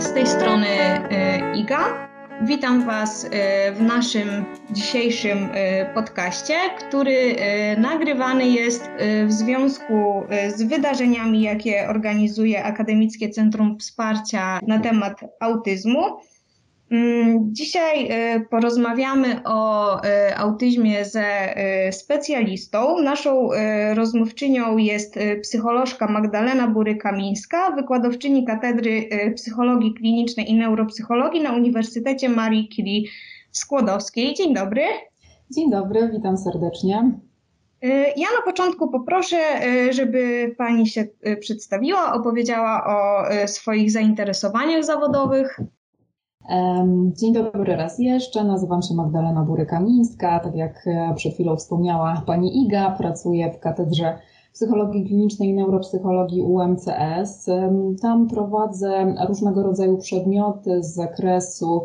z tej strony e, Iga. Witam Was e, w naszym dzisiejszym e, podcaście, który nagrywany jest w związku z wydarzeniami, jakie organizuje Akademickie Centrum Wsparcia na temat autyzmu. Mm, dzisiaj e, porozmawiamy o e, autyzmie ze e, specjalistą. Naszą rozmówczynią jest psycholożka Magdalena Bury-Kamińska, wykładowczyni Katedry Psychologii Klinicznej i Neuropsychologii na Uniwersytecie Marii Curie Skłodowskiej. Dzień dobry. Dzień dobry, witam serdecznie. Ja na początku poproszę, żeby Pani się przedstawiła, opowiedziała o swoich zainteresowaniach zawodowych. Dzień dobry raz jeszcze, nazywam się Magdalena Bury-Kamińska, tak jak e, przed chwilą wspomniała pani Iga, pracuję w Katedrze Psychologii Klinicznej i Neuropsychologii UMCS. Tam prowadzę różnego rodzaju przedmioty z zakresu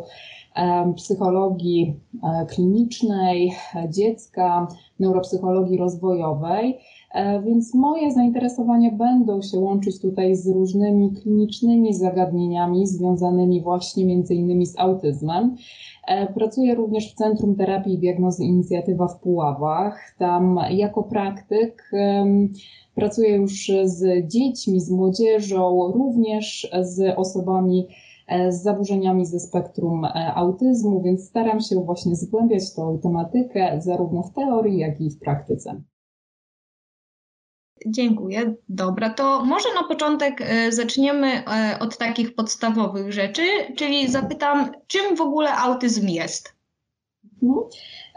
psychologii e, klinicznej dziecka, neuropsychologii rozwojowej. E, więc moje zainteresowania będą się łączyć tutaj z różnymi klinicznymi zagadnieniami związanymi właśnie między innymi z autyzmem. E, pracuję również w Centrum Terapii i Diagnozy Inicjatywa w Puławach. Tam jako praktyk pracuję już z dziećmi, z młodzieżą, również z osobami e, z zaburzeniami ze spektrum autyzmu, więc staram się właśnie zgłębiać tą tematykę zarówno w teorii, jak i w praktyce. Dziękuję. Dobra, to może na początek e, zaczniemy e, od takich podstawowych rzeczy, czyli zapytam, czym w ogóle autyzm jest? No,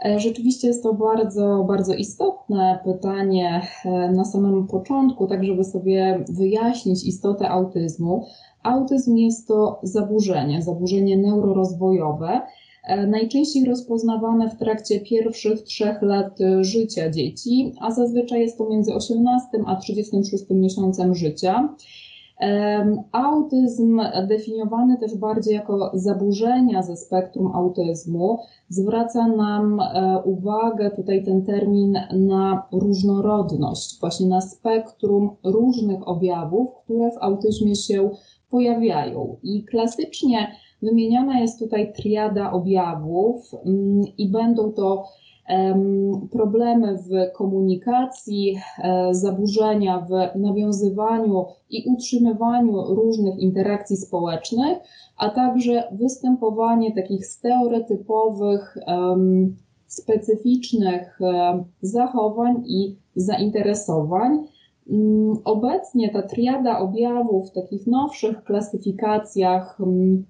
e, rzeczywiście jest to bardzo, bardzo istotne pytanie na samym początku, tak żeby sobie wyjaśnić istotę autyzmu. Autyzm jest to zaburzenie, zaburzenie neurorozwojowe, najczęściej rozpoznawane w trakcie pierwszych trzech lat e, życia dzieci, a zazwyczaj jest to między 18 a 36 miesiącem życia. Autyzm definiowany też bardziej jako zaburzenia ze spektrum autyzmu zwraca nam e, uwagę tutaj ten termin na różnorodność, właśnie na spektrum różnych objawów, które w autyzmie się pojawiają. I klasycznie Wymieniana jest tutaj triada objawów mm, i będą to problemy w komunikacji, e, zaburzenia w nawiązywaniu i utrzymywaniu różnych interakcji społecznych, a także występowanie takich stereotypowych, specyficznych e, zachowań i zainteresowań. Mm, obecnie ta triada objawów w takich nowszych klasyfikacjach mm,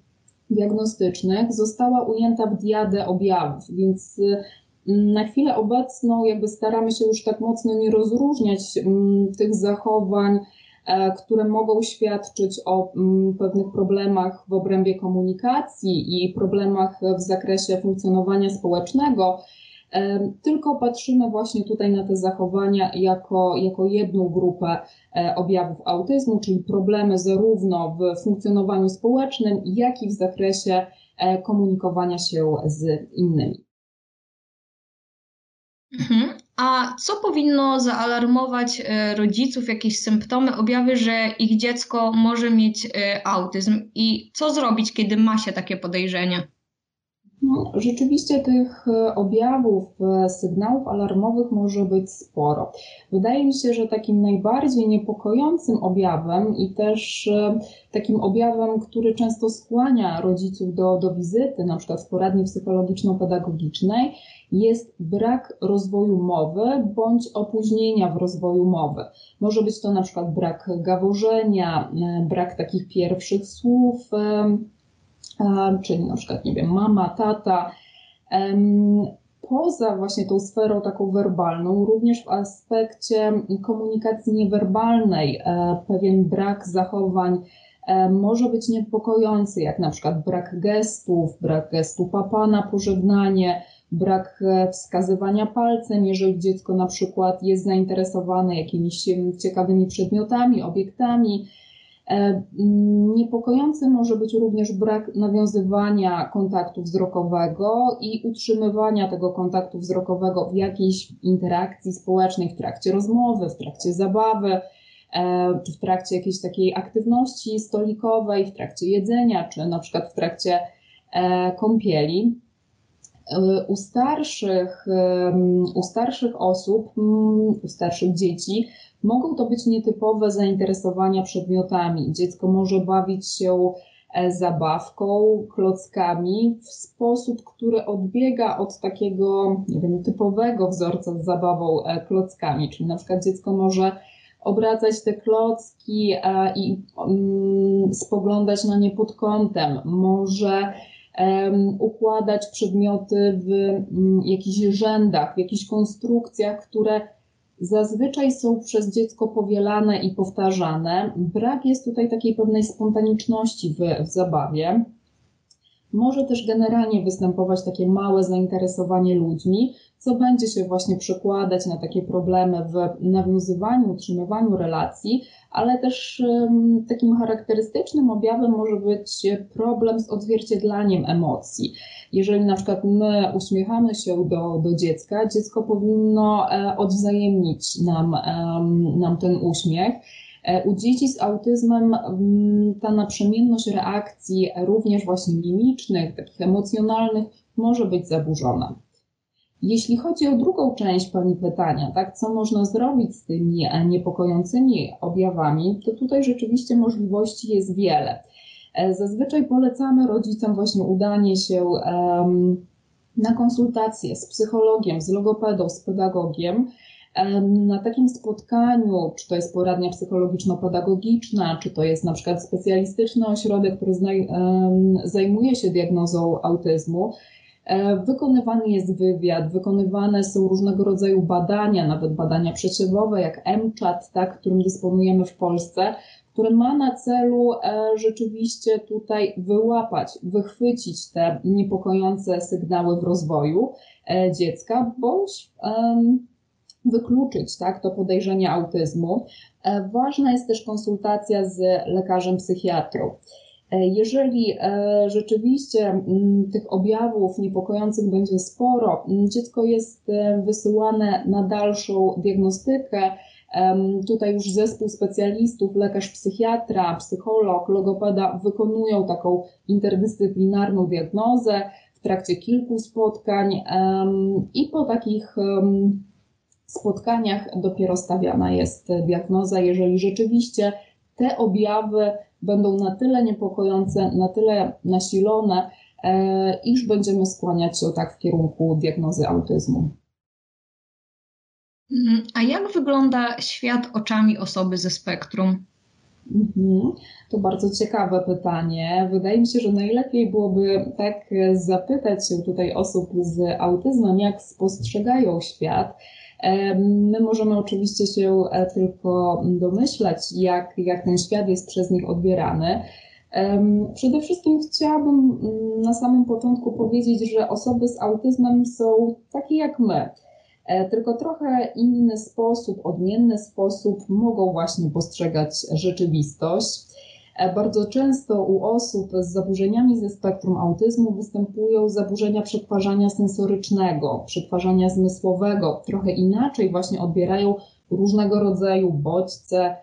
diagnostycznych została ujęta w diadę objawów, więc mm, na chwilę obecną jakby staramy się już tak mocno nie rozróżniać mm, tych zachowań, e, które mogą świadczyć o mm, pewnych problemach w obrębie komunikacji i problemach w zakresie funkcjonowania społecznego, tylko patrzymy właśnie tutaj na te zachowania jako, jako jedną grupę e, objawów autyzmu, czyli problemy zarówno w funkcjonowaniu społecznym, jak i w zakresie e, komunikowania się z innymi. Mhm. A co powinno zaalarmować e, rodziców, jakieś symptomy, objawy, że ich dziecko może mieć autyzm i co zrobić, kiedy ma się takie podejrzenie? No, rzeczywiście tych e, objawów, e, sygnałów alarmowych może być sporo. Wydaje mi się, że takim najbardziej niepokojącym objawem i też e, takim objawem, który często skłania rodziców do, do wizyty, na przykład w poradni psychologiczno-pedagogicznej, jest brak rozwoju mowy bądź opóźnienia w rozwoju mowy. Może być to na przykład brak gaworzenia, brak takich pierwszych słów, czyli na przykład, nie wiem, mama, tata. Poza właśnie tą sferą taką werbalną, również w aspekcie komunikacji niewerbalnej, e, pewien brak zachowań e, może być niepokojący, jak na przykład brak gestów, brak gestu papa na pożegnanie, brak e, wskazywania palcem, jeżeli dziecko na przykład jest zainteresowane jakimiś ciekawymi przedmiotami, obiektami, niepokojący może być również brak nawiązywania kontaktu wzrokowego i utrzymywania tego kontaktu wzrokowego w jakiejś interakcji społecznej, w trakcie rozmowy, w trakcie zabawy. czy w trakcie jakiejś takiej aktywności stolikowej, w trakcie jedzenia, czy na przykład w trakcie kąpieli. U starszych, u starszych osób, u starszych dzieci mogą to być nietypowe zainteresowania przedmiotami. Dziecko może bawić się e, zabawką, klockami w sposób, który odbiega od takiego, nie wiem, typowego wzorca z zabawą e, klockami, czyli na przykład dziecko może obracać te klocki e, i mm, spoglądać na nie pod kątem, może układać przedmioty w mm, jakichś rzędach, w jakichś konstrukcjach, które zazwyczaj są przez dziecko powielane i powtarzane. Brak jest tutaj takiej pewnej spontaniczności w, w zabawie. Może też generalnie występować takie małe zainteresowanie ludźmi, co będzie się właśnie przekładać na takie problemy w nawiązywaniu, utrzymywaniu relacji, ale też takim charakterystycznym objawem może być problem z odzwierciedlaniem emocji. Jeżeli na przykład my uśmiechamy się do, do dziecka, dziecko powinno e, odwzajemnić nam, nam ten uśmiech. E, u dzieci z autyzmem ta naprzemienność reakcji, również właśnie mimicznych, takich emocjonalnych, może być zaburzona. Jeśli chodzi o drugą część Pani pytania, tak, co można zrobić z tymi e, niepokojącymi objawami, to tutaj rzeczywiście możliwości jest wiele. E, zazwyczaj polecamy rodzicom właśnie udanie się um, na konsultacje z psychologiem, z logopedą, z pedagogiem. Na takim spotkaniu, czy to jest poradnia psychologiczno-pedagogiczna, czy to jest na przykład specjalistyczny ośrodek, który zajmuje się diagnozą autyzmu, E, wykonywany jest wywiad, wykonywane są różnego rodzaju badania, nawet badania przesiewowe, jak MCHAT, tak, którym dysponujemy w Polsce, który ma na celu e, rzeczywiście tutaj wyłapać, wychwycić te niepokojące sygnały w rozwoju e, dziecka, bądź wykluczyć tak, to podejrzenie autyzmu. Ważna jest też konsultacja z lekarzem psychiatrą. E, jeżeli e, rzeczywiście tych objawów niepokojących będzie sporo, dziecko jest e, wysyłane na dalszą diagnostykę. Tutaj już zespół specjalistów, lekarz psychiatra, psycholog, logopeda wykonują taką interdyscyplinarną diagnozę w trakcie kilku spotkań i po takich spotkaniach dopiero stawiana jest diagnoza, jeżeli rzeczywiście te objawy będą na tyle niepokojące, na tyle nasilone, e, iż będziemy skłaniać się tak w kierunku diagnozy autyzmu. Mhm. A jak wygląda świat oczami osoby ze spektrum? Mhm. To bardzo ciekawe pytanie. Wydaje mi się, że najlepiej byłoby tak zapytać się tutaj osób z autyzmem, jak spostrzegają świat. My możemy oczywiście się e, tylko domyślać, jak, jak ten świat jest przez nich odbierany. Przede wszystkim chciałabym mm, na samym początku powiedzieć, że osoby z autyzmem są takie jak my, e, tylko trochę inny sposób, odmienny sposób mogą właśnie postrzegać rzeczywistość. E, bardzo często u osób z zaburzeniami ze spektrum autyzmu występują zaburzenia przetwarzania sensorycznego, przetwarzania zmysłowego. Trochę inaczej właśnie odbierają różnego rodzaju bodźce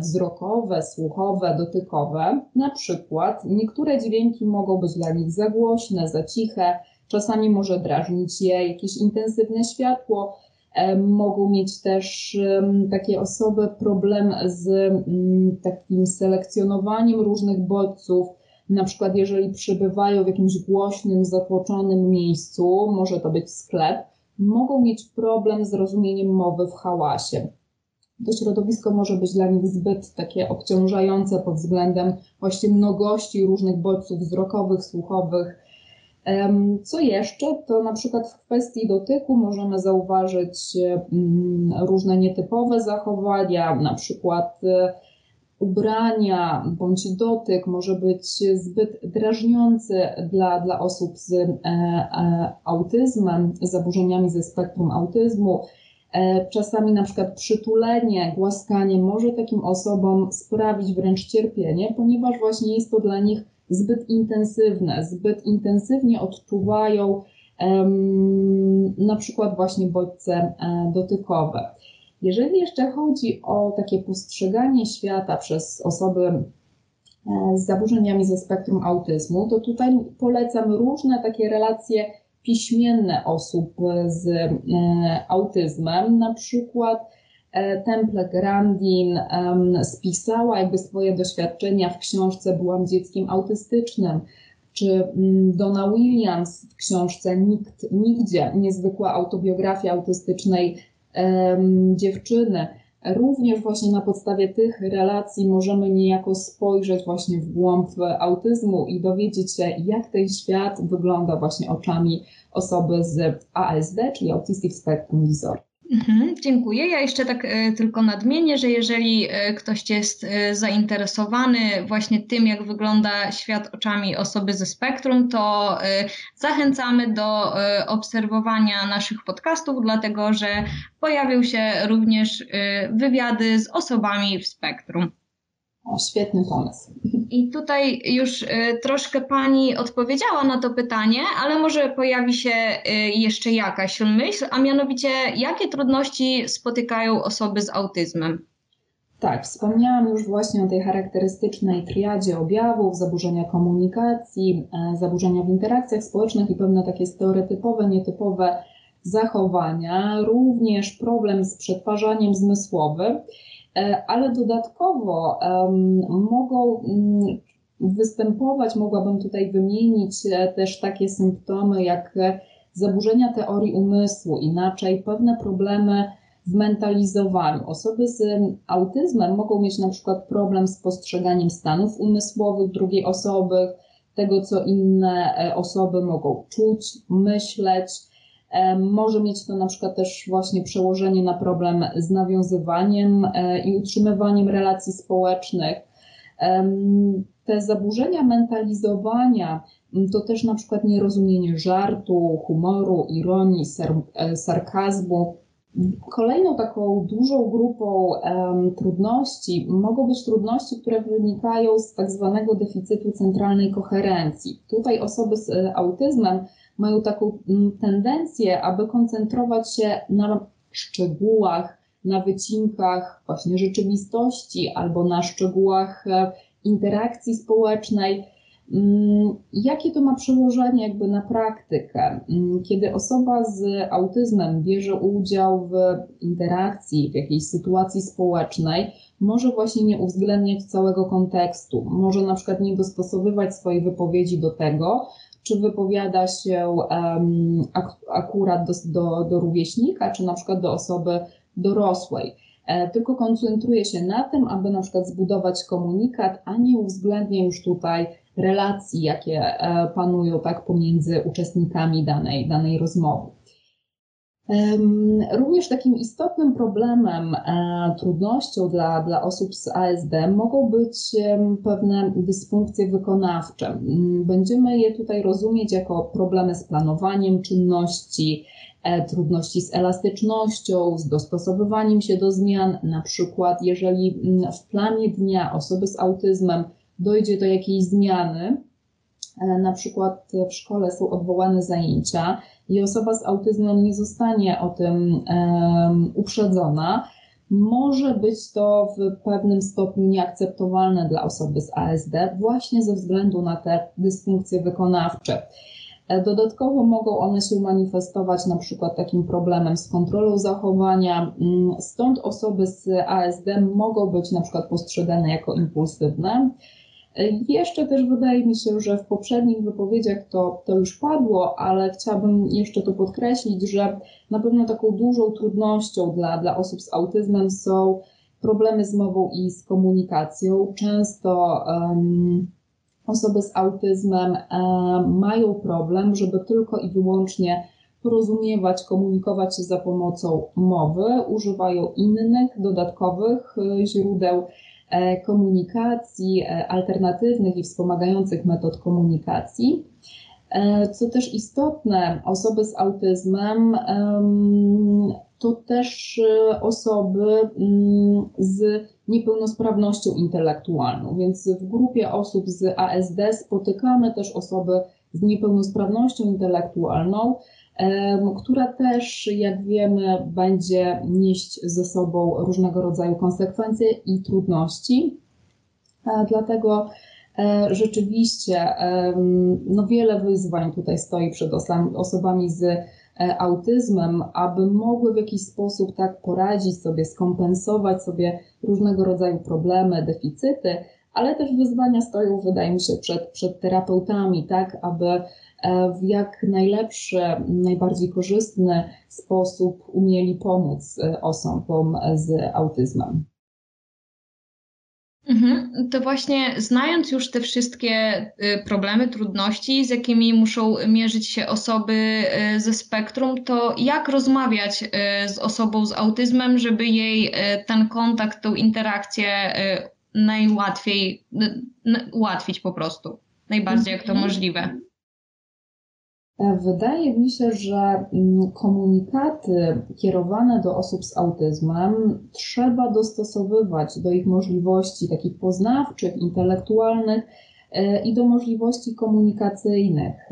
wzrokowe, słuchowe, dotykowe. Na przykład niektóre dźwięki mogą być dla nich za głośne, za ciche, czasami może drażnić je jakieś intensywne światło, Mogą mieć też takie osoby problem z takim selekcjonowaniem różnych bodźców. Na przykład, jeżeli przybywają w jakimś głośnym, zatłoczonym miejscu, może to być sklep, mogą mieć problem z rozumieniem mowy w hałasie. To środowisko może być dla nich zbyt takie obciążające pod względem właśnie mnogości różnych bodźców wzrokowych, słuchowych, co jeszcze, to na przykład w kwestii dotyku możemy zauważyć różne nietypowe zachowania, na przykład e, ubrania bądź dotyk może być zbyt drażniący dla, dla osób z e, e, autyzmem, zaburzeniami ze spektrum autyzmu. Czasami na przykład przytulenie, głaskanie może takim osobom sprawić wręcz cierpienie, ponieważ właśnie jest to dla nich zbyt intensywne, zbyt intensywnie odczuwają na przykład właśnie bodźce e, dotykowe. Jeżeli jeszcze chodzi o takie postrzeganie świata przez osoby e, z zaburzeniami ze spektrum autyzmu, to tutaj polecam różne takie relacje piśmienne osób z e, autyzmem, na przykład Temple Grandin spisała jakby swoje doświadczenia w książce Byłam dzieckiem autystycznym, czy mm, Donna Williams w książce Nikt, Nigdzie, niezwykła autobiografia autystycznej dziewczyny. Również właśnie na podstawie tych relacji możemy niejako spojrzeć właśnie w głąb autyzmu i dowiedzieć się, jak ten świat wygląda właśnie oczami osoby z ASD, czyli Autistic Spectrum Disorder. Mhm, dziękuję. Ja jeszcze tak e, tylko nadmienię, że jeżeli e, ktoś jest e, zainteresowany właśnie tym, jak wygląda świat oczami osoby ze spektrum, to zachęcamy do obserwowania naszych podcastów, dlatego że pojawią się również wywiady z osobami w spektrum. O, świetny pomysł. I tutaj już y, troszkę Pani odpowiedziała na to pytanie, ale może pojawi się y, jeszcze jakaś myśl, a mianowicie jakie trudności spotykają osoby z autyzmem? Tak, wspomniałam już właśnie o tej charakterystycznej triadzie objawów, zaburzenia komunikacji, e, zaburzenia w interakcjach społecznych i pewne takie stereotypowe, nietypowe zachowania, również problem z przetwarzaniem zmysłowym. E, ale dodatkowo mogą mm, występować, mogłabym tutaj wymienić e, też takie symptomy jak zaburzenia teorii umysłu, inaczej pewne problemy w mentalizowaniu. Osoby z autyzmem mogą mieć na przykład problem z postrzeganiem stanów umysłowych drugiej osoby, tego co inne e, osoby mogą czuć, myśleć. Może mieć to na przykład też właśnie przełożenie na problem z nawiązywaniem e, i utrzymywaniem relacji społecznych. Te zaburzenia mentalizowania to też na przykład nierozumienie żartu, humoru, ironii, e, sarkazmu. Kolejną taką dużą grupą um, trudności mogą być trudności, które wynikają z tak zwanego deficytu centralnej koherencji. Tutaj osoby z e, autyzmem mają taką mm, tendencję, aby koncentrować się na szczegółach, na wycinkach właśnie rzeczywistości albo na szczegółach e, interakcji społecznej. Mm, jakie to ma przełożenie jakby na praktykę? Mm, kiedy osoba z autyzmem bierze udział w interakcji, w jakiejś sytuacji społecznej, może właśnie nie uwzględniać całego kontekstu, może na przykład nie dostosowywać swojej wypowiedzi do tego, czy wypowiada się um, ak akurat do, do, do rówieśnika, czy na przykład do osoby dorosłej. E, tylko koncentruje się na tym, aby na przykład zbudować komunikat, a nie uwzględnia już tutaj relacji, jakie e, panują tak pomiędzy uczestnikami danej, danej rozmowy. Również takim istotnym problemem, e, trudnością dla, dla osób z ASD mogą być pewne dysfunkcje wykonawcze. Będziemy je tutaj rozumieć jako problemy z planowaniem czynności, e, trudności z elastycznością, z dostosowywaniem się do zmian. Na przykład, jeżeli w planie dnia osoby z autyzmem dojdzie do jakiejś zmiany, na przykład w szkole są odwołane zajęcia, i osoba z autyzmem nie zostanie o tym uprzedzona, może być to w pewnym stopniu nieakceptowalne dla osoby z ASD właśnie ze względu na te dysfunkcje wykonawcze. E, dodatkowo mogą one się manifestować na przykład takim problemem z kontrolą zachowania, mm, stąd osoby z ASD mogą być na przykład postrzegane jako impulsywne. Jeszcze też wydaje mi się, że w poprzednich wypowiedziach to, to już padło, ale chciałabym jeszcze to podkreślić, że na pewno taką dużą trudnością dla, dla osób z autyzmem są problemy z mową i z komunikacją. Często um, osoby z autyzmem um, mają problem, żeby tylko i wyłącznie porozumiewać, komunikować się za pomocą mowy, używają innych dodatkowych e, źródeł E, komunikacji e, alternatywnych i wspomagających metod komunikacji. E, co też istotne, osoby z autyzmem to też osoby mm, z niepełnosprawnością intelektualną, więc w grupie osób z ASD spotykamy też osoby z niepełnosprawnością intelektualną, która też, jak wiemy, będzie nieść ze sobą różnego rodzaju konsekwencje i trudności. Dlatego e, rzeczywiście no wiele wyzwań tutaj stoi przed osobami z e, autyzmem, aby mogły w jakiś sposób tak poradzić sobie, skompensować sobie różnego rodzaju problemy, deficyty, ale też wyzwania stoją, wydaje mi się, przed, przed terapeutami, tak, aby e, w jak najlepszy, najbardziej korzystny sposób umieli pomóc osobom z autyzmem. Mhm. To właśnie znając już te wszystkie y, problemy, trudności, z jakimi muszą mierzyć się osoby ze spektrum, to jak rozmawiać z osobą z autyzmem, żeby jej ten kontakt, tą interakcję najłatwiej ułatwić po prostu, najbardziej jak to mhm. możliwe? Wydaje mi się, że mm, komunikaty kierowane do osób z autyzmem trzeba dostosowywać do ich możliwości takich poznawczych, intelektualnych e, i do możliwości komunikacyjnych.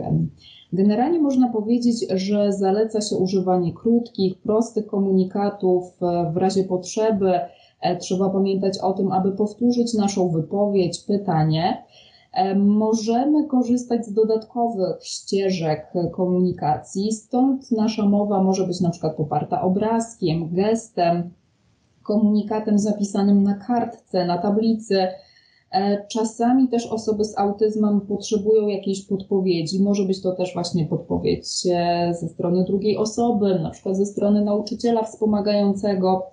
Generalnie można powiedzieć, że zaleca się używanie krótkich, prostych komunikatów w razie potrzeby. E, trzeba pamiętać o tym, aby powtórzyć naszą wypowiedź, pytanie E, możemy korzystać z dodatkowych ścieżek komunikacji, stąd nasza mowa może być na przykład poparta obrazkiem, gestem, komunikatem zapisanym na kartce, na tablicy. E, czasami też osoby z autyzmem potrzebują jakiejś podpowiedzi. Może być to też właśnie podpowiedź e, ze strony drugiej osoby, na przykład ze strony nauczyciela wspomagającego.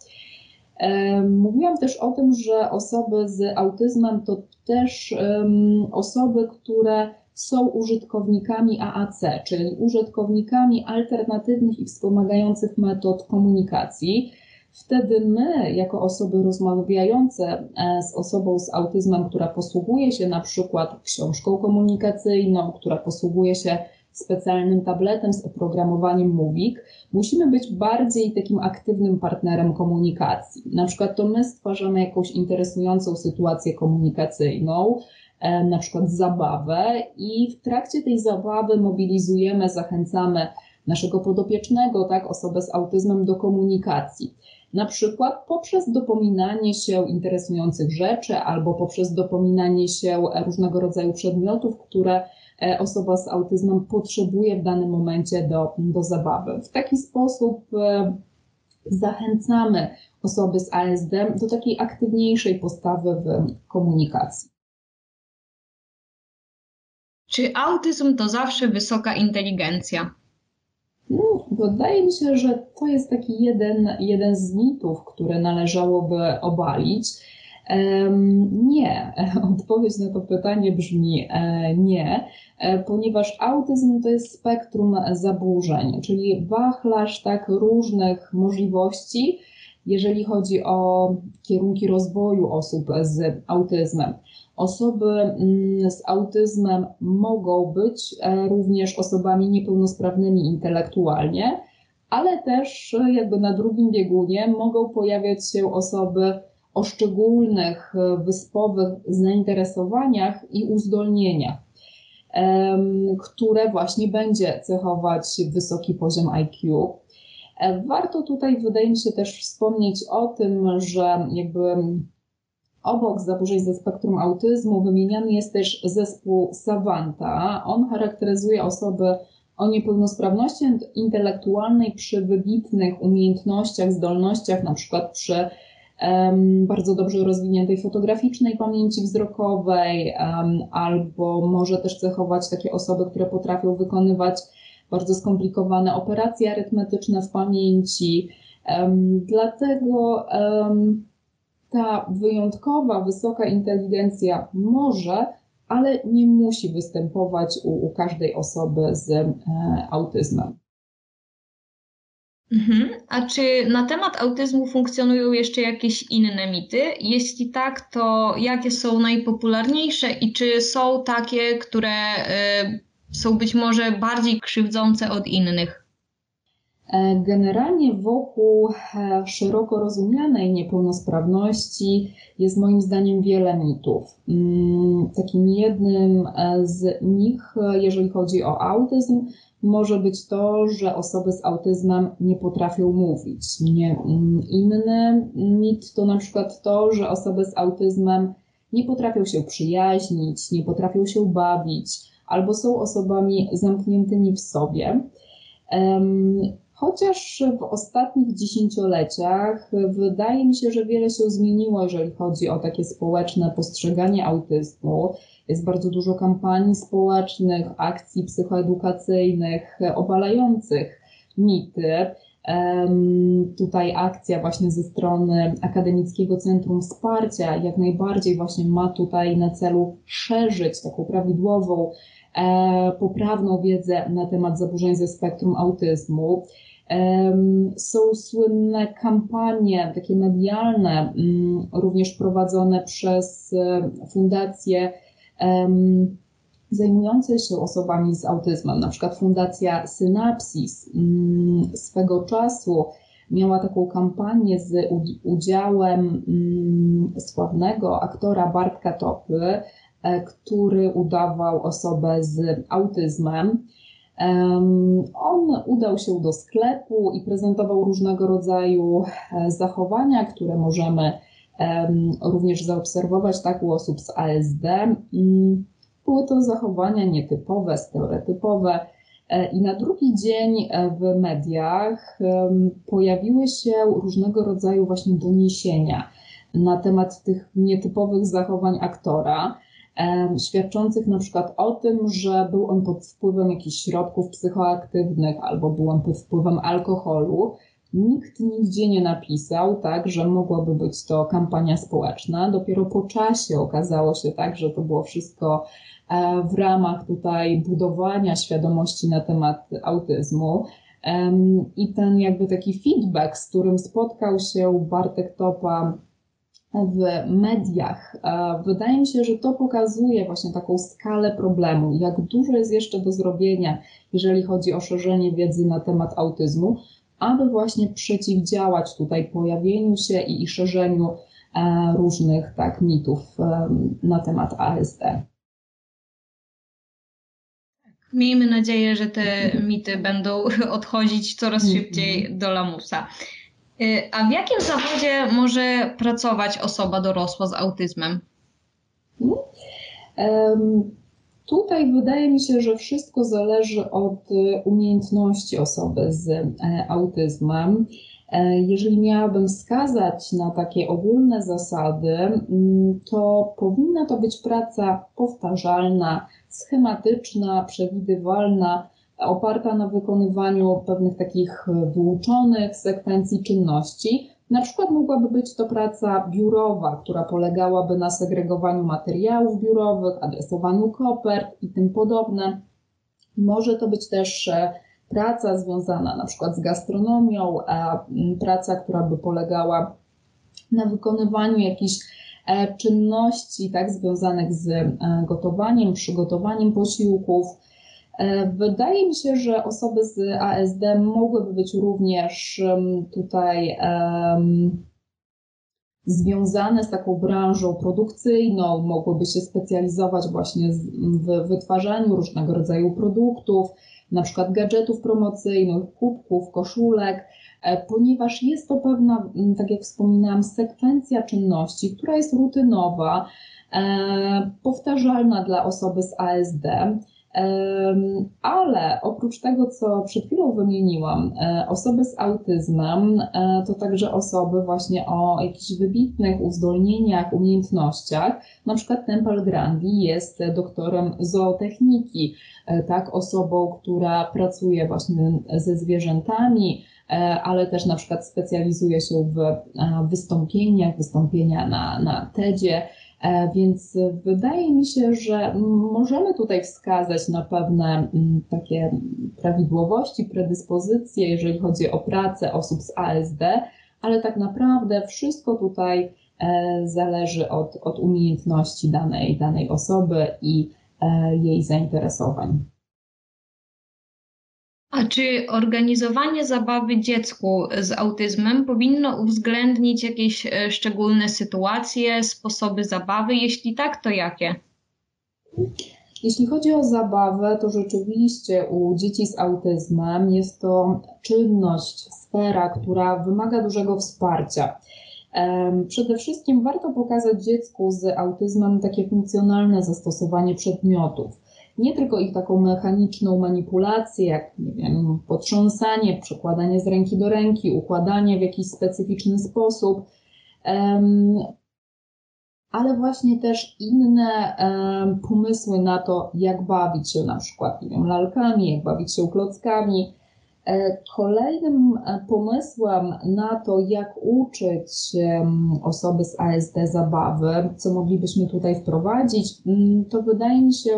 Mówiłam też o tym, że osoby z autyzmem to też osoby, które są użytkownikami AAC, czyli użytkownikami alternatywnych i wspomagających metod komunikacji. Wtedy my, jako osoby rozmawiające e, z osobą z autyzmem, która posługuje się na przykład książką komunikacyjną, która posługuje się specjalnym tabletem z oprogramowaniem Mówik, musimy być bardziej takim aktywnym partnerem komunikacji. Na przykład to my stwarzamy jakąś interesującą sytuację komunikacyjną, e, na przykład zabawę i w trakcie tej zabawy mobilizujemy, zachęcamy naszego podopiecznego, tak, osobę z autyzmem do komunikacji. Na przykład poprzez dopominanie się interesujących rzeczy albo poprzez dopominanie się różnego rodzaju przedmiotów, które E, osoba z autyzmem potrzebuje w danym momencie do, do zabawy. W taki sposób e, zachęcamy osoby z ASD do takiej aktywniejszej postawy w komunikacji. Czy autyzm to zawsze wysoka inteligencja? No, wydaje mi się, że to jest taki jeden, jeden z mitów, które należałoby obalić. Nie, odpowiedź na to pytanie brzmi e, nie, e, ponieważ autyzm to jest spektrum zaburzeń, czyli wachlarz tak różnych możliwości, jeżeli chodzi o kierunki rozwoju osób z autyzmem. Osoby mm, z autyzmem mogą być e, również osobami niepełnosprawnymi intelektualnie, ale też jakby na drugim biegunie mogą pojawiać się osoby o szczególnych e, wyspowych zainteresowaniach i uzdolnieniach, które właśnie będzie cechować wysoki poziom IQ. E, warto tutaj, wydaje mi się, też wspomnieć o tym, że jakby obok zaburzeń ze spektrum autyzmu wymieniany jest też zespół Savanta. On charakteryzuje osoby o niepełnosprawności intelektualnej przy wybitnych umiejętnościach, zdolnościach, na przykład przy bardzo dobrze rozwiniętej fotograficznej pamięci wzrokowej, albo może też cechować takie osoby, które potrafią wykonywać bardzo skomplikowane operacje arytmetyczne w pamięci. Dlatego ta wyjątkowa, wysoka inteligencja może, ale nie musi występować u, u każdej osoby z e, autyzmem. Mhm. A czy na temat autyzmu funkcjonują jeszcze jakieś inne mity? Jeśli tak, to jakie są najpopularniejsze i czy są takie, które y, są być może bardziej krzywdzące od innych? E, generalnie wokół e, szeroko rozumianej niepełnosprawności jest moim zdaniem wiele mitów. Mm, takim jednym e, z nich, jeżeli chodzi o autyzm, może być to, że osoby z autyzmem nie potrafią mówić. Nie, mm, inny mit to na przykład to, że osoby z autyzmem nie potrafią się przyjaźnić, nie potrafią się bawić, albo są osobami zamkniętymi w sobie. Chociaż w ostatnich dziesięcioleciach wydaje mi się, że wiele się zmieniło, jeżeli chodzi o takie społeczne postrzeganie autyzmu. Jest bardzo dużo kampanii społecznych, akcji psychoedukacyjnych obalających mity. Tutaj akcja właśnie ze strony Akademickiego Centrum Wsparcia jak najbardziej właśnie ma tutaj na celu szerzyć taką prawidłową, e, poprawną wiedzę na temat zaburzeń ze spektrum autyzmu. Są słynne kampanie, takie medialne, mm, również prowadzone przez e, fundacje zajmujące się osobami z autyzmem, na przykład Fundacja Synapsis mm, swego czasu miała taką kampanię z udziałem mm, sławnego aktora Bartka Topy, e, który udawał osobę z autyzmem. On udał się do sklepu i prezentował różnego rodzaju e, zachowania, które możemy również zaobserwować tak u osób z ASD. Mm, były to zachowania nietypowe, stereotypowe. E, I na drugi dzień e, w mediach pojawiły się różnego rodzaju właśnie doniesienia na temat tych nietypowych zachowań aktora świadczących na przykład o tym, że był on pod wpływem jakichś środków psychoaktywnych albo był on pod wpływem alkoholu. Nikt nigdzie nie napisał, tak, że mogłaby być to kampania społeczna. Dopiero po czasie okazało się tak, że to było wszystko e, w ramach tutaj budowania świadomości na temat autyzmu. I ten jakby taki feedback, z którym spotkał się Bartek Topa w mediach. Wydaje mi się, że to pokazuje właśnie taką skalę problemu, jak dużo jest jeszcze do zrobienia, jeżeli chodzi o szerzenie wiedzy na temat autyzmu, aby właśnie przeciwdziałać tutaj pojawieniu się i, i szerzeniu e, różnych tak, mitów e, na temat ASD. Miejmy nadzieję, że te mity będą odchodzić coraz mhm. szybciej do lamusa. Y, a w jakim zawodzie może pracować osoba dorosła z autyzmem? Um, tutaj wydaje mi się, że wszystko zależy od y, umiejętności osoby z e, autyzmem. E, jeżeli miałabym wskazać na takie ogólne zasady, mm, to powinna to być praca powtarzalna, schematyczna, przewidywalna, oparta na wykonywaniu pewnych takich wyuczonych sekwencji czynności. Na przykład mogłaby być to praca biurowa, która polegałaby na segregowaniu materiałów biurowych, adresowaniu kopert i tym podobne. Może to być też e, praca związana na przykład z gastronomią, praca, która by polegała na wykonywaniu jakichś e, czynności tak, związanych z e, gotowaniem, przygotowaniem posiłków, wydaje mi się, że osoby z ASD mogłyby być również tutaj um, związane z taką branżą produkcyjną, mogłyby się specjalizować właśnie w wytwarzaniu różnego rodzaju produktów, na przykład gadżetów promocyjnych, kubków, koszulek, e, ponieważ jest to pewna, tak jak wspominałam, sekwencja czynności, która jest rutynowa, e, powtarzalna dla osoby z ASD. Ale oprócz tego, co przed chwilą wymieniłam, e, osoby z autyzmem e, to także osoby właśnie o jakichś wybitnych uzdolnieniach, umiejętnościach. Na przykład Temple Grandi jest doktorem zootechniki, e, tak, osobą, która pracuje właśnie ze zwierzętami, ale też na przykład specjalizuje się w wystąpieniach, wystąpienia na, na TEDzie więc wydaje mi się, że możemy tutaj wskazać na pewne mm, takie prawidłowości, predyspozycje, jeżeli chodzi o pracę osób z ASD, ale tak naprawdę wszystko tutaj e, zależy od, od umiejętności danej, danej osoby i e, jej zainteresowań. A czy organizowanie zabawy dziecku z autyzmem powinno uwzględnić jakieś e, szczególne sytuacje, sposoby zabawy? Jeśli tak, to jakie? Jeśli chodzi o zabawę, to rzeczywiście u dzieci z autyzmem jest to czynność, sfera, która wymaga dużego wsparcia. Przede wszystkim warto pokazać dziecku z autyzmem takie funkcjonalne zastosowanie przedmiotów. Nie tylko ich taką mechaniczną manipulację, jak nie wiem, potrząsanie, przekładanie z ręki do ręki, układanie w jakiś specyficzny sposób, ale właśnie też inne pomysły na to, jak bawić się na przykład nie wiem, lalkami, jak bawić się klockami. E, kolejnym e, pomysłem na to, jak uczyć osoby z ASD zabawy, co moglibyśmy tutaj wprowadzić, mm, to wydaje mi się,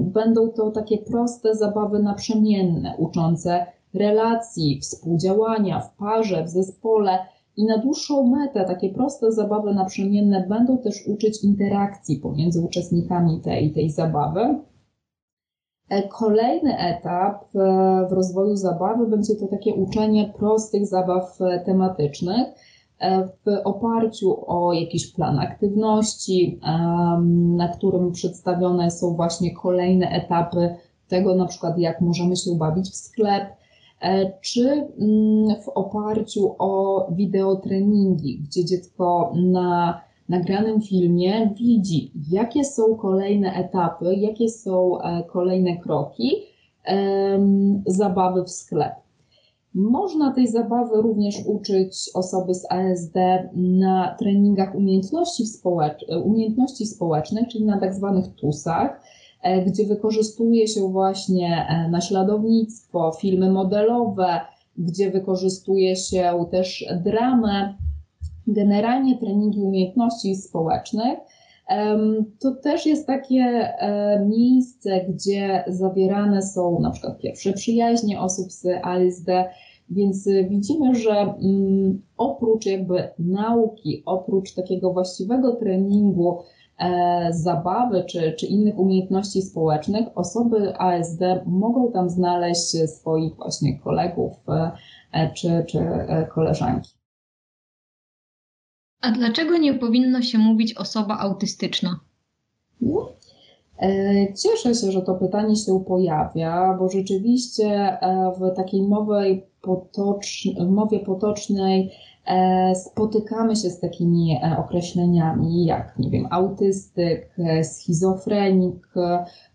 będą to takie proste zabawy naprzemienne, uczące relacji, współdziałania w parze, w zespole i na dłuższą metę takie proste zabawy naprzemienne będą też uczyć interakcji pomiędzy uczestnikami tej, tej zabawy. E, kolejny etap e, w rozwoju zabawy będzie to takie uczenie prostych zabaw e, tematycznych w oparciu o jakiś plan aktywności, na którym przedstawione są właśnie kolejne etapy tego, na przykład jak możemy się bawić w sklep, czy mm, w oparciu o wideotreningi, gdzie dziecko na nagranym filmie widzi, jakie są kolejne etapy, jakie są e, kolejne kroki zabawy w sklep. Można tej zabawy również uczyć osoby z ASD na treningach umiejętności, społecz umiejętności społecznych, czyli na tak zwanych TUSach, e, gdzie wykorzystuje się właśnie e, naśladownictwo, filmy modelowe, gdzie wykorzystuje się też dramę generalnie treningi umiejętności społecznych, to też jest takie e, miejsce, gdzie zawierane są na przykład pierwsze przyjaźnie osób z ASD, więc widzimy, że mm, oprócz jakby nauki, oprócz takiego właściwego treningu, e, zabawy czy, czy innych umiejętności społecznych, osoby ASD mogą tam znaleźć swoich właśnie kolegów e, czy, czy koleżanki. A dlaczego nie powinno się mówić osoba autystyczna? E, cieszę się, że to pytanie się pojawia, bo rzeczywiście e, w takiej mowie, potocz, mowie potocznej e, spotykamy się z takimi określeniami jak, nie wiem, autystyk, schizofrenik.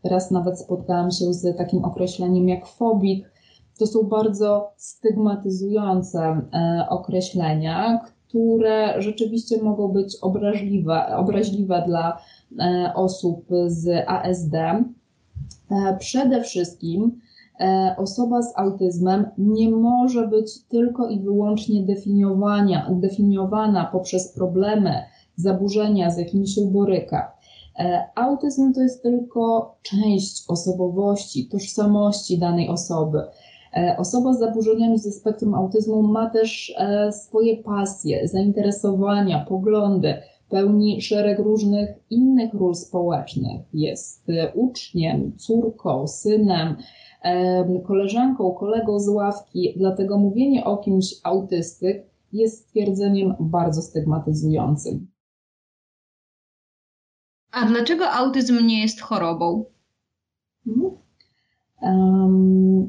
Teraz nawet spotkałam się z takim określeniem jak fobik. To są bardzo stygmatyzujące określenia, które rzeczywiście mogą być obraźliwe, obraźliwe dla e, osób z ASD. E, przede wszystkim e, osoba z autyzmem nie może być tylko i wyłącznie definiowania, definiowana poprzez problemy, zaburzenia, z jakimi się boryka. Autyzm to jest tylko część osobowości, tożsamości danej osoby. E, osoba z zaburzeniami ze spektrum autyzmu ma też e, swoje pasje, zainteresowania, poglądy, pełni szereg różnych innych ról społecznych. Jest e, uczniem, córką, synem, koleżanką, kolegą z ławki, dlatego mówienie o kimś autystyk jest stwierdzeniem bardzo stygmatyzującym. A dlaczego autyzm nie jest chorobą? Mhm.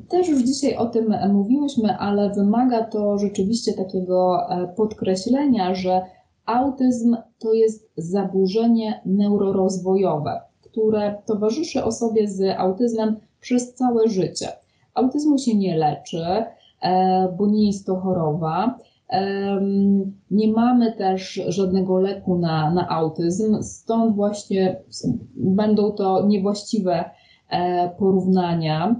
Też już dzisiaj o tym mówiłyśmy, ale wymaga to rzeczywiście takiego e, podkreślenia, że autyzm to jest zaburzenie neurorozwojowe, które towarzyszy osobie z autyzmem przez całe życie. Autyzmu się nie leczy, e, bo nie jest to choroba. Nie mamy też żadnego leku na, na autyzm, stąd właśnie będą to niewłaściwe porównania.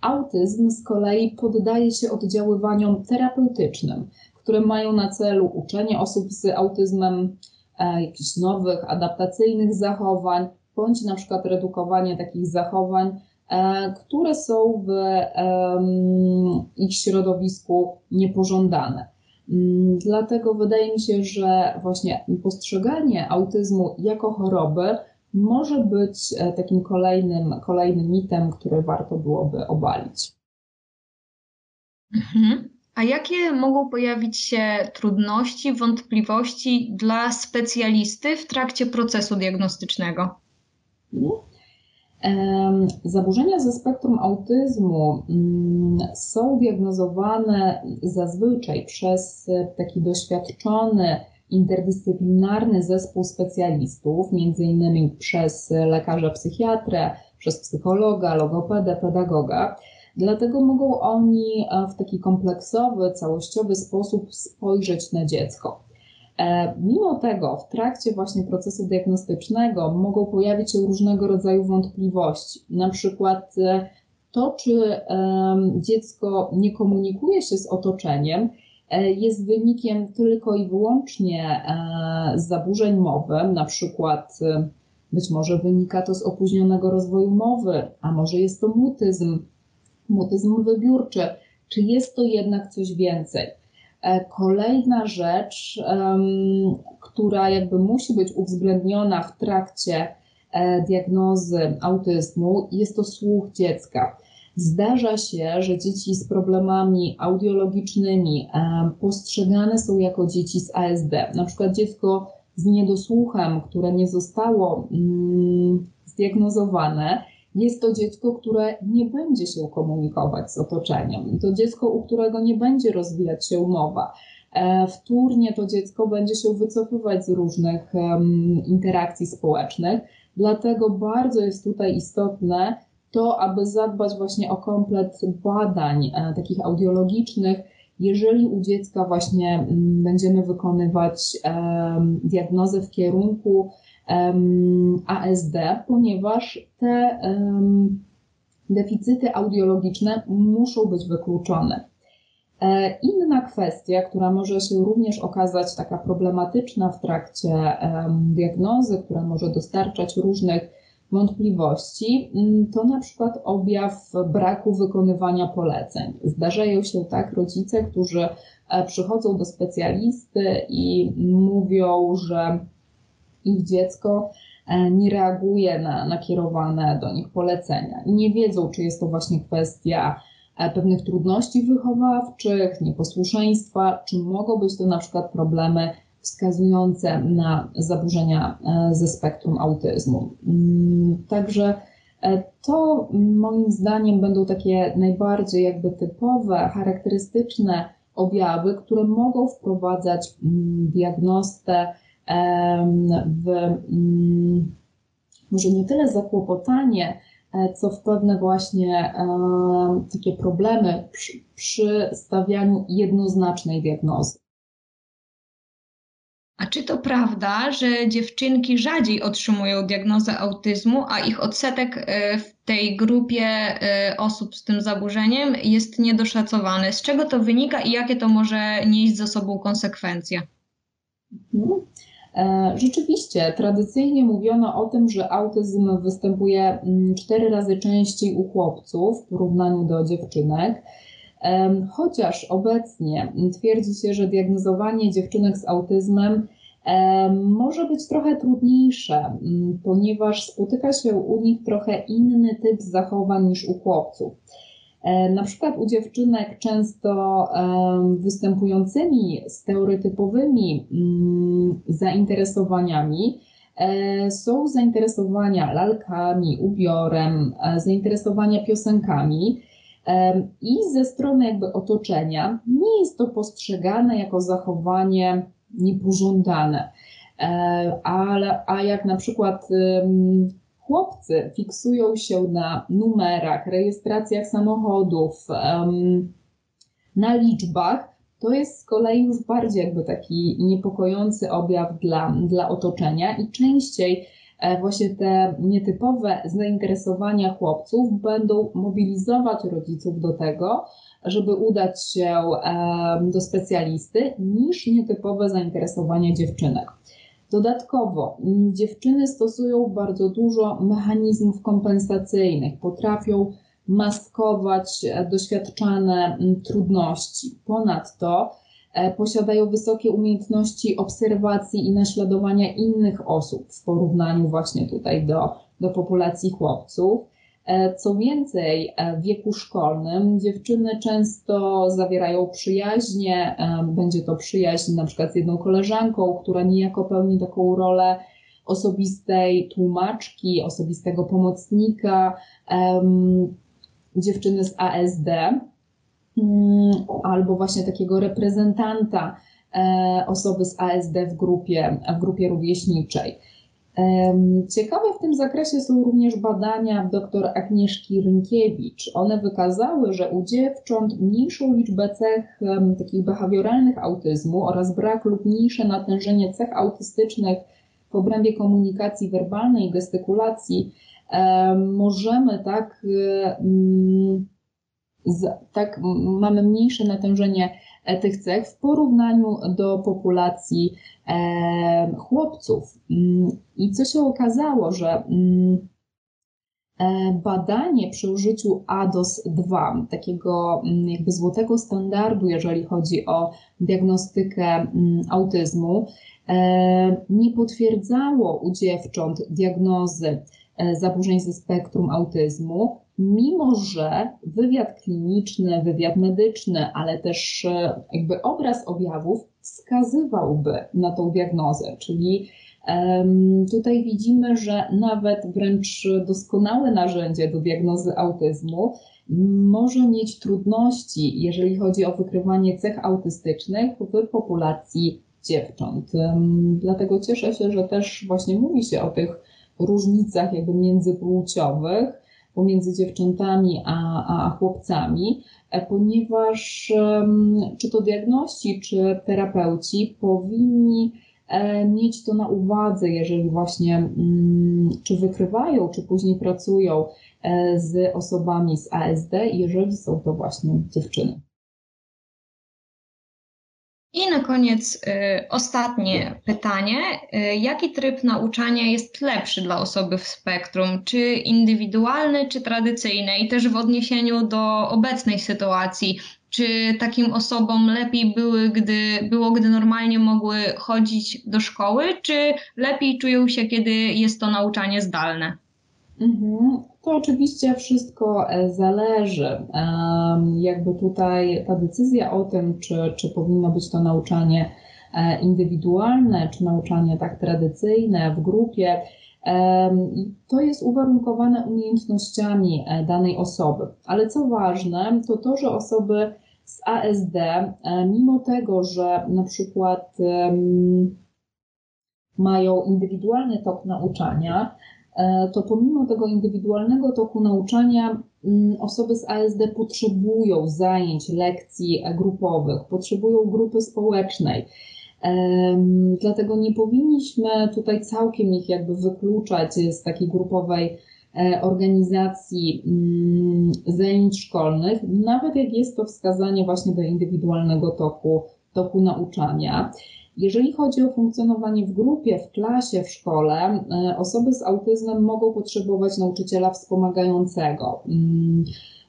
Autyzm z kolei poddaje się oddziaływaniom terapeutycznym, które mają na celu uczenie osób z autyzmem e, jakichś nowych, adaptacyjnych zachowań, bądź na przykład redukowanie takich zachowań, e, które są w ich środowisku niepożądane. Mm, dlatego wydaje mi się, że właśnie postrzeganie autyzmu jako choroby może być takim kolejnym, kolejnym mitem, który warto byłoby obalić. Mhm. A jakie mogą pojawić się trudności, wątpliwości dla specjalisty w trakcie procesu diagnostycznego? Zaburzenia ze spektrum autyzmu mm, są diagnozowane zazwyczaj przez taki doświadczony, interdyscyplinarny zespół specjalistów, między innymi przez lekarza psychiatrę, przez psychologa, logopedę, pedagoga. Dlatego mogą oni e, w taki kompleksowy, całościowy sposób spojrzeć na dziecko. E, mimo tego, w trakcie właśnie procesu diagnostycznego mogą pojawić się różnego rodzaju wątpliwości, na przykład e, to, czy dziecko nie komunikuje się z otoczeniem, jest wynikiem tylko i wyłącznie zaburzeń mowy, na przykład być może wynika to z opóźnionego rozwoju mowy, a może jest to mutyzm, mutyzm wybiórczy, czy jest to jednak coś więcej. E, kolejna rzecz, która jakby musi być uwzględniona w trakcie e, diagnozy autyzmu, jest to słuch dziecka. Zdarza się, że dzieci z problemami audiologicznymi postrzegane są jako dzieci z ASD. Na przykład dziecko z niedosłuchem, które nie zostało mm, zdiagnozowane, jest to dziecko, które nie będzie się komunikować z otoczeniem. To dziecko, u którego nie będzie rozwijać się umowa. E, wtórnie to dziecko będzie się wycofywać z różnych interakcji społecznych. Dlatego bardzo jest tutaj istotne to, aby zadbać właśnie o komplet badań e, takich audiologicznych, jeżeli u dziecka właśnie będziemy wykonywać diagnozę w kierunku ASD, ponieważ te deficyty audiologiczne muszą być wykluczone. E, inna kwestia, która może się również okazać taka problematyczna w trakcie diagnozy, która może dostarczać różnych wątpliwości, mm, to na przykład objaw braku wykonywania poleceń. Zdarzają się tak rodzice, którzy e, przychodzą do specjalisty i mówią, że ich dziecko e, nie reaguje na nakierowane do nich polecenia i nie wiedzą, czy jest to właśnie kwestia e, pewnych trudności wychowawczych, nieposłuszeństwa, czy mogą być to na przykład problemy wskazujące na zaburzenia e, ze spektrum autyzmu. Mm, także to moim zdaniem będą takie najbardziej jakby typowe, charakterystyczne objawy, które mogą wprowadzać mm, diagnostę w mm, może nie tyle zakłopotanie, e, co w pewne właśnie takie problemy przy, przy stawianiu jednoznacznej diagnozy. Czy to prawda, że dziewczynki rzadziej otrzymują diagnozę autyzmu, a ich odsetek e, w tej grupie e, osób z tym zaburzeniem jest niedoszacowany? Z czego to wynika i jakie to może nieść za sobą konsekwencje? Mhm. E, rzeczywiście, tradycyjnie mówiono o tym, że autyzm występuje mm, cztery razy częściej u chłopców w porównaniu do dziewczynek. Chociaż obecnie twierdzi się, że diagnozowanie dziewczynek z autyzmem może być trochę trudniejsze, mm, ponieważ spotyka się u nich trochę inny typ zachowań niż u chłopców. E, na przykład u dziewczynek często występującymi stereotypowymi mm, zainteresowaniami e, są zainteresowania lalkami, ubiorem, e, zainteresowania piosenkami. I ze strony jakby otoczenia nie jest to postrzegane jako zachowanie niepożądane. Ale, a jak na przykład chłopcy fiksują się na numerach, rejestracjach samochodów, na liczbach, to jest z kolei już bardziej jakby taki niepokojący objaw dla, dla otoczenia i częściej e, właśnie te nietypowe zainteresowania chłopców będą mobilizować rodziców do tego, żeby udać się do specjalisty, niż nietypowe zainteresowania dziewczynek. Dodatkowo mm, dziewczyny stosują bardzo dużo mechanizmów kompensacyjnych, potrafią maskować e, doświadczane mm, trudności. Ponadto posiadają wysokie umiejętności obserwacji i naśladowania innych osób w porównaniu właśnie tutaj do, do populacji chłopców. Co więcej, w wieku szkolnym dziewczyny często zawierają przyjaźnie, będzie to przyjaźń na przykład z jedną koleżanką, która niejako pełni taką rolę osobistej tłumaczki, osobistego pomocnika, dziewczyny z ASD mm, albo właśnie takiego reprezentanta e, osoby z ASD w grupie, w grupie rówieśniczej. Ciekawe w tym zakresie są również badania dr Agnieszki Rynkiewicz. One wykazały, że u dziewcząt mniejszą liczbę cech takich behawioralnych autyzmu oraz brak lub mniejsze natężenie cech autystycznych w obrębie komunikacji werbalnej i gestykulacji możemy tak, tak mamy mniejsze natężenie e, tych cech w porównaniu do populacji chłopców. Mm, I co się okazało, że mm, e, badanie przy użyciu ADOS-2, takiego mm, jakby złotego standardu, jeżeli chodzi o diagnostykę autyzmu, e, nie potwierdzało u dziewcząt diagnozy e, zaburzeń ze spektrum autyzmu, mimo że wywiad kliniczny, wywiad medyczny, ale też jakby obraz objawów wskazywałby na tą diagnozę, czyli Tutaj widzimy, że nawet wręcz doskonałe narzędzie do diagnozy autyzmu może mieć trudności, jeżeli chodzi o wykrywanie cech autystycznych w populacji dziewcząt. Dlatego cieszę się, że też właśnie mówi się o tych różnicach jakby międzypłciowych pomiędzy dziewczętami a, a chłopcami, e, ponieważ czy to diagności, czy terapeuci powinni e, mieć to na uwadze, jeżeli właśnie mm, czy wykrywają, czy później pracują e, z osobami z ASD, jeżeli są to właśnie dziewczyny. I na koniec y, ostatnie pytanie. Y, jaki tryb nauczania jest lepszy dla osoby w spektrum? Czy indywidualny, czy tradycyjny? I też w odniesieniu do obecnej sytuacji, czy takim osobom lepiej były, gdy, było, gdy normalnie mogły chodzić do szkoły, czy lepiej czują się, kiedy jest to nauczanie zdalne? Mhm. To oczywiście wszystko e, zależy. Jakby tutaj ta decyzja o tym, czy, czy powinno być to nauczanie e, indywidualne, czy nauczanie tak tradycyjne w grupie, to jest uwarunkowane umiejętnościami e, danej osoby. Ale co ważne, to to, że osoby z ASD, mimo tego, że na przykład mają indywidualny tok nauczania, to pomimo tego indywidualnego toku nauczania, mm, osoby z ASD potrzebują zajęć, lekcji grupowych, potrzebują grupy społecznej. Dlatego nie powinniśmy tutaj całkiem ich jakby wykluczać z takiej grupowej e, organizacji mm, zajęć szkolnych, nawet jak jest to wskazanie właśnie do indywidualnego toku, toku nauczania. Jeżeli chodzi o funkcjonowanie w grupie, w klasie, w szkole, e, osoby z autyzmem mogą potrzebować nauczyciela wspomagającego. Mm,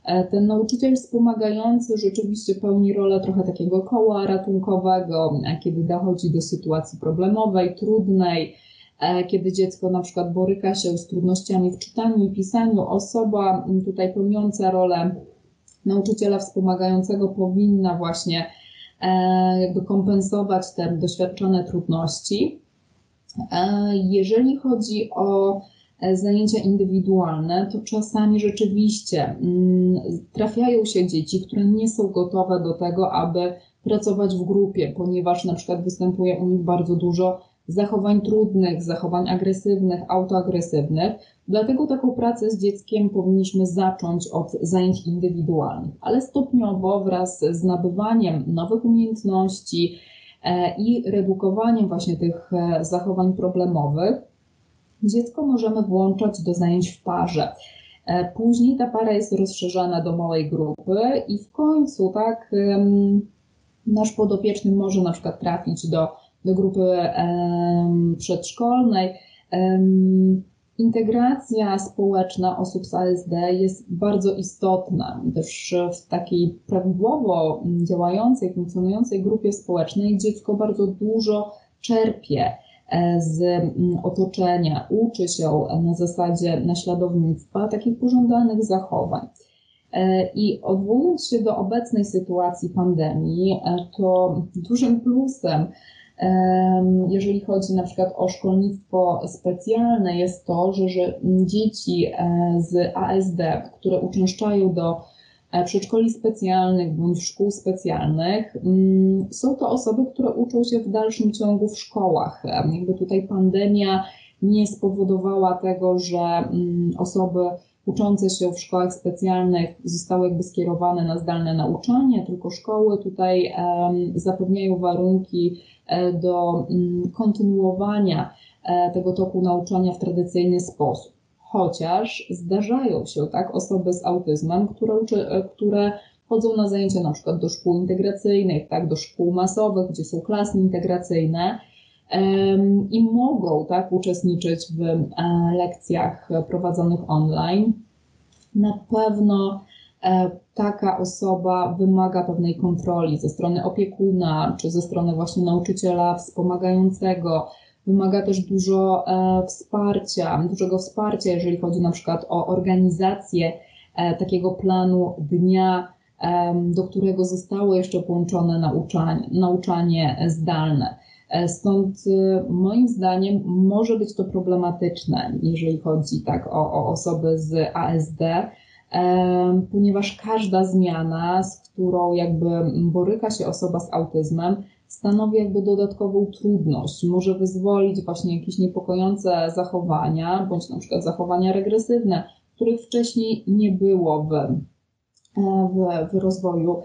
e, ten nauczyciel wspomagający rzeczywiście pełni rolę trochę takiego koła ratunkowego, e, kiedy dochodzi do sytuacji problemowej, trudnej, kiedy dziecko na przykład boryka się z trudnościami w czytaniu i pisaniu. Osoba tutaj pełniąca rolę nauczyciela wspomagającego powinna właśnie jakby kompensować te doświadczone trudności. E, jeżeli chodzi o e, zajęcia indywidualne, to czasami rzeczywiście mm, trafiają się dzieci, które nie są gotowe do tego, aby pracować w grupie, ponieważ na przykład występuje u nich bardzo dużo zachowań trudnych, zachowań agresywnych, autoagresywnych. Dlatego taką pracę z dzieckiem powinniśmy zacząć od zajęć indywidualnych, ale stopniowo wraz z nabywaniem nowych umiejętności e, i redukowaniem właśnie tych e, zachowań problemowych, dziecko możemy włączać do zajęć w parze. E, później ta para jest rozszerzana do małej grupy i w końcu tak nasz podopieczny może na przykład trafić do do grupy przedszkolnej. integracja społeczna osób z ASD jest bardzo istotna. Też w takiej prawidłowo działającej, funkcjonującej grupie społecznej dziecko bardzo dużo czerpie e, z otoczenia, uczy się na zasadzie naśladownictwa takich pożądanych zachowań. E, I odwołując się do obecnej sytuacji pandemii, e, to dużym plusem jeżeli chodzi na przykład o szkolnictwo specjalne, jest to, że, że dzieci e, z ASD, które uczęszczają do e, przedszkoli specjalnych bądź szkół specjalnych, mm, są to osoby, które uczą się w dalszym ciągu w szkołach. Jakby tutaj pandemia nie spowodowała tego, że mm, osoby uczące się w szkołach specjalnych zostały jakby skierowane na zdalne nauczanie, tylko szkoły tutaj zapewniają warunki e, do mm, kontynuowania e, tego toku nauczania w tradycyjny sposób. Chociaż zdarzają się tak osoby z autyzmem, które, uczy, e, które chodzą na zajęcia na przykład do szkół integracyjnych, tak, do szkół masowych, gdzie są klasy integracyjne i mogą tak, uczestniczyć w lekcjach prowadzonych online. Na pewno e, taka osoba wymaga pewnej kontroli ze strony opiekuna, czy ze strony właśnie nauczyciela wspomagającego. Wymaga też dużo e, wsparcia, dużego wsparcia, jeżeli chodzi na przykład o organizację e, takiego planu dnia, do którego zostało jeszcze połączone nauczanie, nauczanie zdalne. Stąd moim zdaniem może być to problematyczne, jeżeli chodzi tak o, o osoby z ASD, ponieważ każda zmiana, z którą jakby boryka się osoba z autyzmem, stanowi jakby dodatkową trudność. Może wyzwolić właśnie jakieś niepokojące zachowania, bądź na przykład zachowania regresywne, których wcześniej nie było w, e, w, w rozwoju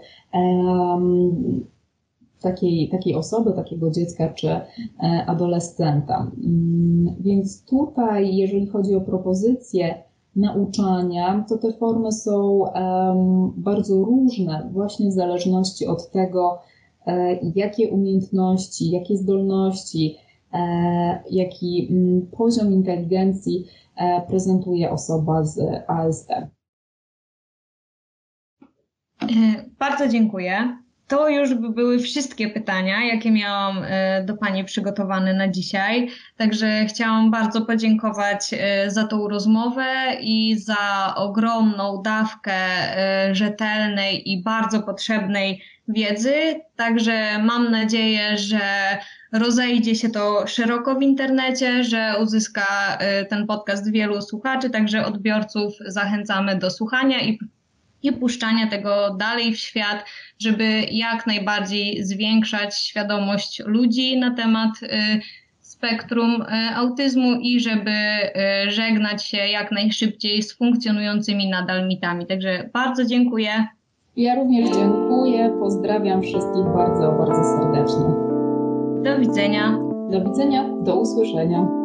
takiej, takiej osoby, takiego dziecka czy e, adolescenta. Mm, więc tutaj, jeżeli chodzi o propozycje, nauczania, to te formy są bardzo różne, właśnie w zależności od tego, e, jakie umiejętności, jakie zdolności, e, jaki mm, poziom inteligencji prezentuje osoba z ASD. Bardzo dziękuję. To już by były wszystkie pytania, jakie miałam e, do Pani przygotowane na dzisiaj. Także chciałam bardzo podziękować e, za tą rozmowę i za ogromną dawkę e, rzetelnej i bardzo potrzebnej wiedzy. Także mam nadzieję, że rozejdzie się to szeroko w internecie, że uzyska ten podcast wielu słuchaczy, także odbiorców zachęcamy do słuchania i i puszczania tego dalej w świat, żeby jak najbardziej zwiększać świadomość ludzi na temat y, spektrum y, autyzmu i żeby y, żegnać się jak najszybciej z funkcjonującymi nadal mitami. Także bardzo dziękuję. Ja również dziękuję. Pozdrawiam wszystkich bardzo, bardzo serdecznie. Do widzenia. Do widzenia, do usłyszenia.